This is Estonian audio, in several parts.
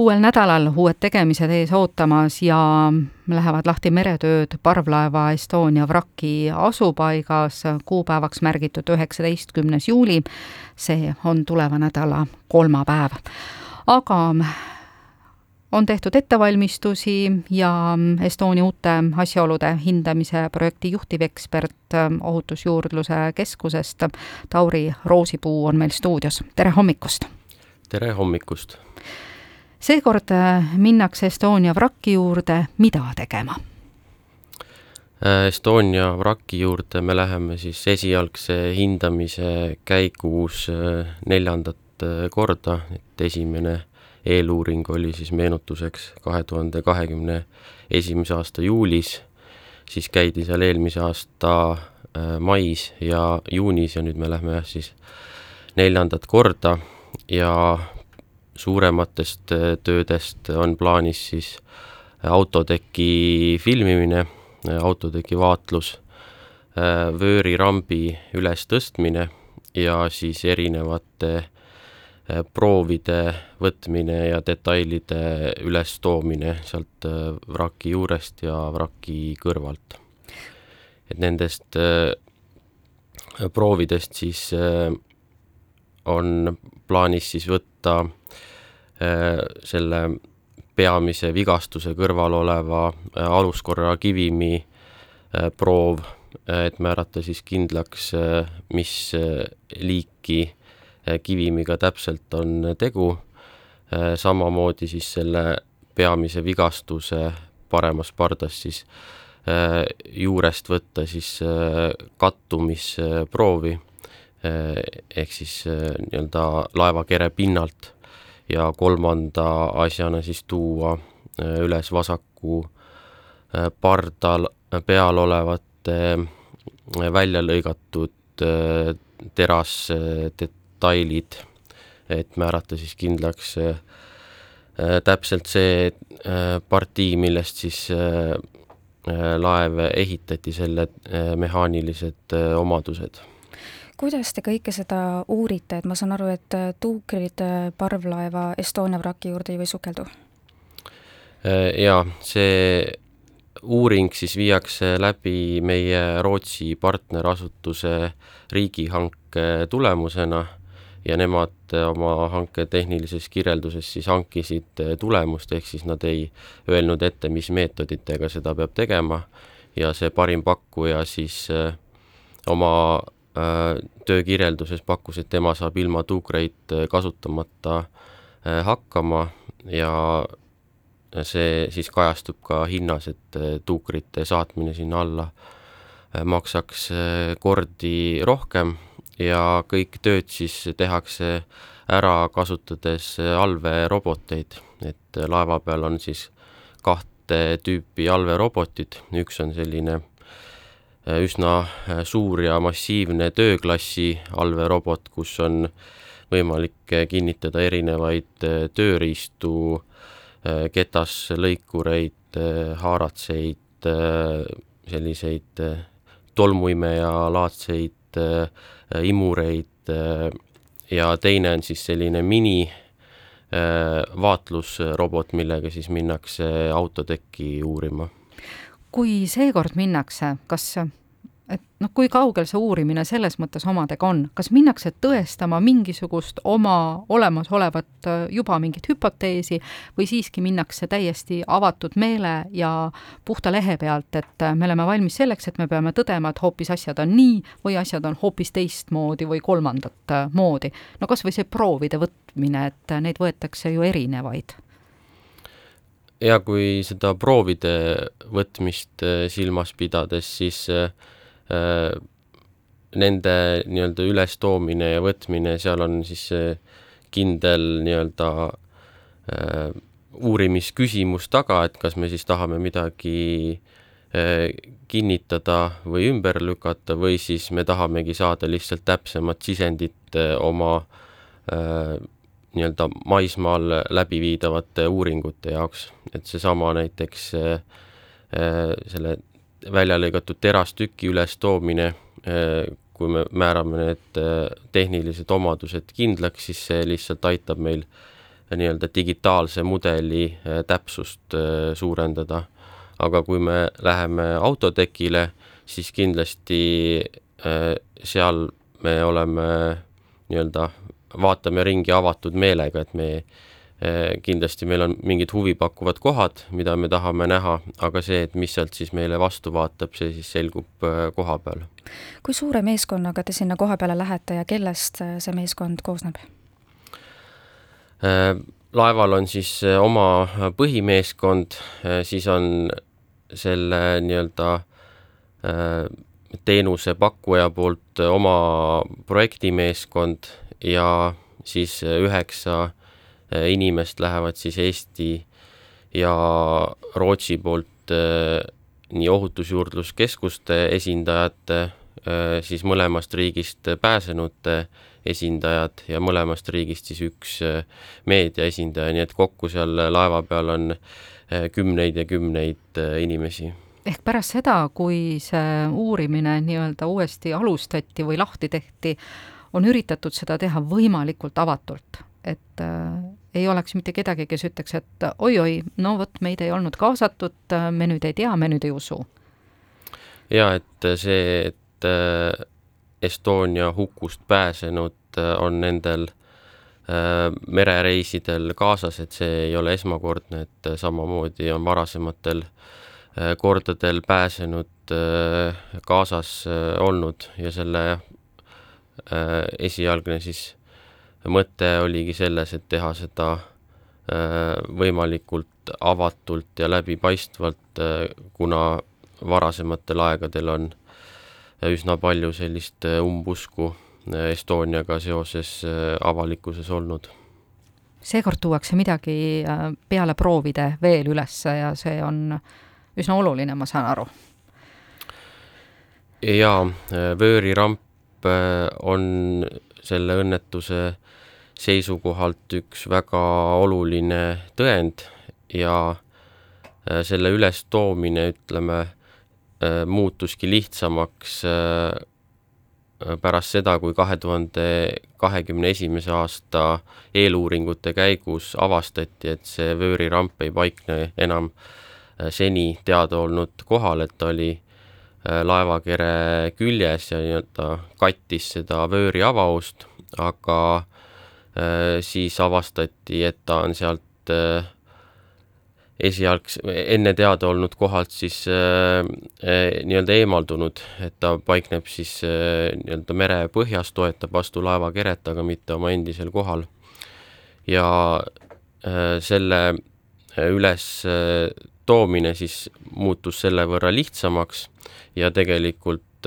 uuel nädalal uued tegemised ees ootamas ja lähevad lahti meretööd parvlaeva Estonia vraki asupaigas, kuupäevaks märgitud üheksateistkümnes juuli. see on tuleva nädala kolmapäev. aga on tehtud ettevalmistusi ja Estonia uute asjaolude hindamise projekti juhtivekspert Ohutusjuurdluse Keskusest, Tauri Roosipuu on meil stuudios, tere hommikust! tere hommikust! Seekord minnakse Estonia vraki juurde, mida tegema? Estonia vraki juurde me läheme siis esialgse hindamise käigus neljandat korda, et esimene eeluuring oli siis meenutuseks kahe tuhande kahekümne esimese aasta juulis, siis käidi seal eelmise aasta äh, mais ja juunis ja nüüd me lähme jah siis neljandat korda. Ja suurematest äh, töödest on plaanis siis autoteki filmimine, autoteki vaatlus, äh, vöörirambi ülestõstmine ja siis erinevate Äh, proovide võtmine ja detailide ülestoomine sealt äh, vraki juurest ja vraki kõrvalt. et nendest äh, proovidest siis on plaanis siis võtta selle peamise vigastuse kõrval oleva aluskorra kivimi proov, et määrata siis kindlaks, mis liiki Äh, kivimiga täpselt on tegu, äh, samamoodi siis selle peamise vigastuse paremas pardas siis äh, juurest võtta siis kattumisproovi ehk siis nii-öelda laevakere pinnalt ja kolmanda asjana siis tuua üles vasaku pardal peal olevate välja lõigatud terasdet-, detailid, et määrata siis kindlaks äh, äh, täpselt see äh, partii, millest siis laev ehitati, selle mehaanilised omadused kuidas te kõike seda uurite, et ma saan aru, et tuukrid parvlaeva Estonia vraki juurde ei või sukeldu? jaa, see uuring siis viiakse läbi meie Rootsi partnerasutuse riigihanke tulemusena ja nemad oma hanke tehnilises kirjelduses siis hankisid tulemust, ehk siis nad ei öelnud ette, mis meetoditega seda peab tegema ja see parim pakkuja siis äh, oma äh, töökirjelduses pakkus, et tema saab ilma tuukreid kasutamata äh, hakkama ja see siis kajastub ka hinnas, et tuukrite saatmine sinna alla maksaks kordi rohkem ja kõik tööd siis tehakse ära kasutades allveeroboteid, et laeva peal on siis kahte tüüpi allveerobotid, üks on selline äh, üsna äh, suur ja massiivne tööklassi allveerobot, kus on võimalik äh, kinnitada erinevaid tööriistu, ketaslõikureid, haaratseid, selliseid tolmuimeja laadseid Äh, imureid äh, ja teine on siis selline mini äh, vaatlusrobot, millega siis minnakse autotekki uurima. kui seekord minnakse, kas et noh, kui kaugel see uurimine selles mõttes omadega on, kas minnakse tõestama mingisugust oma olemasolevat äh, juba mingit hüpoteesi või siiski minnakse täiesti avatud meele ja puhta lehe pealt, et äh, me oleme valmis selleks, et me peame tõdema, et hoopis asjad on nii või asjad on hoopis teistmoodi või kolmandat äh, moodi. no kas või see proovide võtmine, et neid võetakse ju erinevaid ja kui seda proovide võtmist silmas pidades, siis äh, nende nii-öelda ülestoomine ja võtmine, seal on siis kindel nii-öelda äh, uurimisküsimus taga, et kas me siis tahame midagi äh, kinnitada või ümber lükata või siis me tahamegi saada lihtsalt täpsemat sisendit oma nii-öelda maismaal läbiviidavate uuringute jaoks, et seesama näiteks selle välja lõigatud terastüki ülestoomine, äh, kui me määrame need äh, tehnilised omadused kindlaks, siis see lihtsalt aitab meil nii-öelda digitaalse mudeli täpsust suurendada. aga kui me läheme autotekile, siis kindlasti seal me oleme nii-öelda, vaatame ringi avatud meelega, et me Eh, kindlasti meil on mingid huvipakkuvad kohad, mida me tahame näha, aga see, et mis sealt siis meile vastu vaatab, see siis selgub eh, koha peal. kui suure meeskonnaga te sinna koha peale lähete ja kellest eh, see meeskond koosneb? laeval on siis oma põhimeeskond, siis on selle nii-öelda teenusepakkuja poolt oma projektimeeskond ja siis üheksa Äh, inimest lähevad siis Eesti ja Rootsi poolt äh, nii ohutusjuurdluskeskuste esindajate, äh, siis mõlemast riigist pääsenute esindajad ja mõlemast riigist siis üks meedia esindaja, nii et kokku seal laeva peal on kümneid ja kümneid inimesi. Ehk pärast seda, kui see uurimine nii-öelda uuesti alustati või lahti tehti, on üritatud seda teha võimalikult avatult et äh, ei oleks mitte kedagi, kes ütleks, et oi-oi, no vot, meid ei olnud kaasatud, me nüüd ei tea, me nüüd ei usu. ja et see, et äh, Estonia hukust pääsenud äh, on nendel äh, merereisidel kaasas, et see ei ole esmakordne, et samamoodi on varasematel kordadel pääsenud kaasas olnud ja selle esialgne siis mõte oligi selles, et teha seda äh, võimalikult avatult ja läbipaistvalt, äh, kuna varasematel aegadel on üsna palju sellist äh, umbusku Estoniaga seoses avalikkuses olnud. seekord tuuakse midagi peale proovide veel üles ja see on üsna oluline, ma saan aru. jaa, vööriramp on selle õnnetuse seisukohalt üks väga oluline tõend ja äh, selle ülestoomine, ütleme, äh, muutuski lihtsamaks äh, pärast seda, kui kahe tuhande kahekümne esimese aasta eeluuringute käigus avastati, et see vööriramp ei paikne enam seni teada olnud kohal, et ta oli laevakere küljes ja nii-öelda kattis seda vööri avaust, aga siis avastati, et ta on sealt äh, esialgs, enne teada olnud kohalt siis äh, nii-öelda eemaldunud, et ta paikneb siis nii-öelda merepõhjas, toetab vastu laevakeret, aga mitte oma endisel kohal. ja selle üles toomine siis muutus selle võrra lihtsamaks ja tegelikult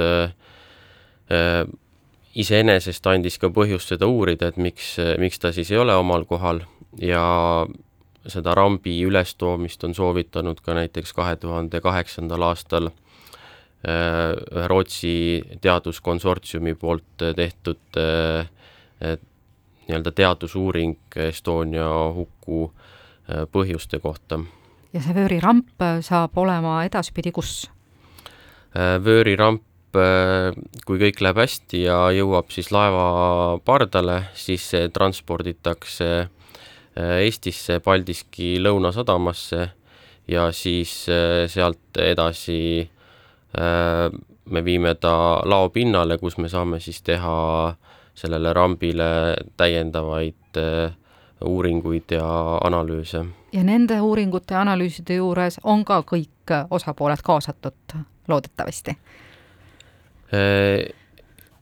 iseenesest andis ka põhjust seda uurida, et miks, miks ta siis ei ole omal kohal ja seda rambi ülestoomist on soovitanud ka näiteks kahe tuhande kaheksandal aastal äh, ühe Rootsi teaduskonsortsiumi poolt tehtud äh, nii-öelda teadusuuring Estonia huku äh, põhjuste kohta. ja see vööriramp saab olema edaspidi kus? vööriramp kui kõik läheb hästi ja jõuab siis laeva pardale, siis see transporditakse äh, Eestisse Paldiski Lõunasadamasse ja siis äh, sealt edasi me viime ta laopinnale, kus me saame siis teha sellele rambile täiendavaid uuringuid ja analüüse. ja nende uuringute ja analüüside juures on ka kõik osapooled kaasatud, loodetavasti Äh,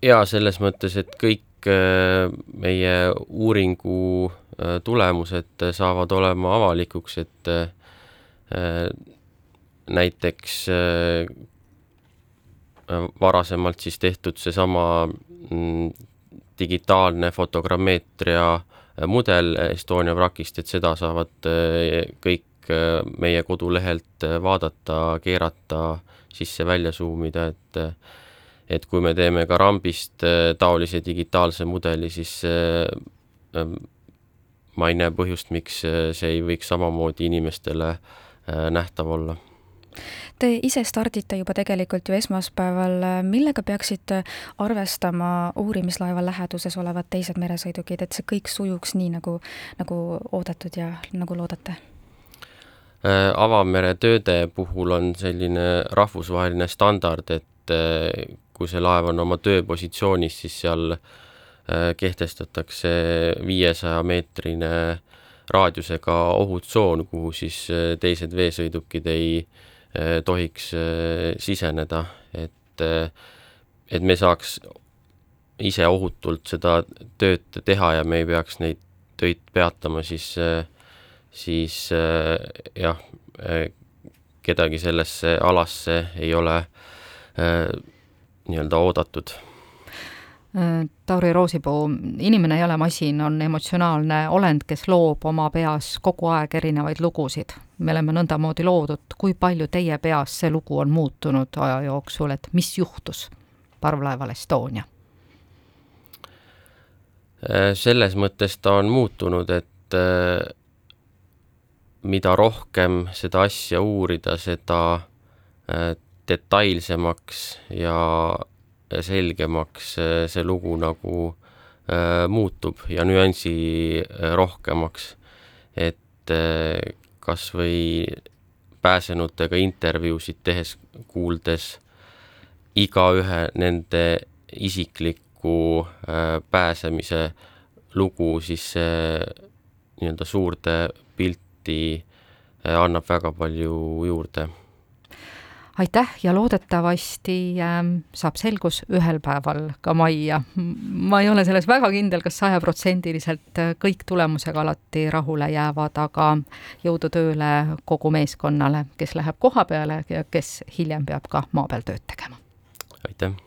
ja selles mõttes, et kõik äh, meie uuringu äh, tulemused saavad olema avalikuks, et näiteks varasemalt siis tehtud seesama mm, digitaalne fotogrammeetria mudel Estonia vrakist, et seda saavad kõik meie kodulehelt vaadata, keerata, sisse-välja suumida, et et kui me teeme ka rambist äh, taolise digitaalse mudeli, siis äh, ähm, ma ei näe põhjust, miks äh, see ei võiks samamoodi inimestele nähtav olla. Te ise stardite juba tegelikult ju esmaspäeval, millega peaksid arvestama uurimislaeva läheduses olevad teised meresõidukid, et see kõik sujuks nii, nagu, nagu oodatud ja nagu loodate? Avamere tööde puhul on selline rahvusvaheline standard, et kui see laev on oma tööpositsioonis, siis seal äh, kehtestatakse viiesaja meetrine raadiusega ohutsoon, kuhu siis teised veesõidukid ei tohiks siseneda, et, et me saaks ise ohutult seda tööd teha ja me ei peaks neid töid peatama, siis äh, siis äh, jah, äh, kedagi sellesse alasse ei ole äh, nii-öelda oodatud Tauri Roosipuu, inimene ei ole masin, on emotsionaalne olend, kes loob oma peas kogu aeg erinevaid lugusid. me oleme nõndamoodi loodud, kui palju teie peas see lugu on muutunud aja jooksul, et mis juhtus parvlaeval Estonia? selles mõttes ta on muutunud, et mida rohkem seda asja uurida, seda äh, detailsemaks ja selgemaks äh, see lugu nagu äh, muutub ja nüansi rohkemaks. et kas või pääsenutega intervjuusid tehes, kuuldes igaühe nende isikliku pääsemise lugu, siis see nii-öelda suurde pilti äh, annab väga palju juurde. Aitäh ja loodetavasti ähm, saab selgus ühel päeval ka majja. ma ei ole selles väga kindel kas, kas sajaprotsendiliselt äh, kõik tulemusega alati rahule jäävad, aga jõudu tööle kogu meeskonnale, kes läheb koha peale ja kes hiljem peab ka maa peal tööd tegema. aitäh!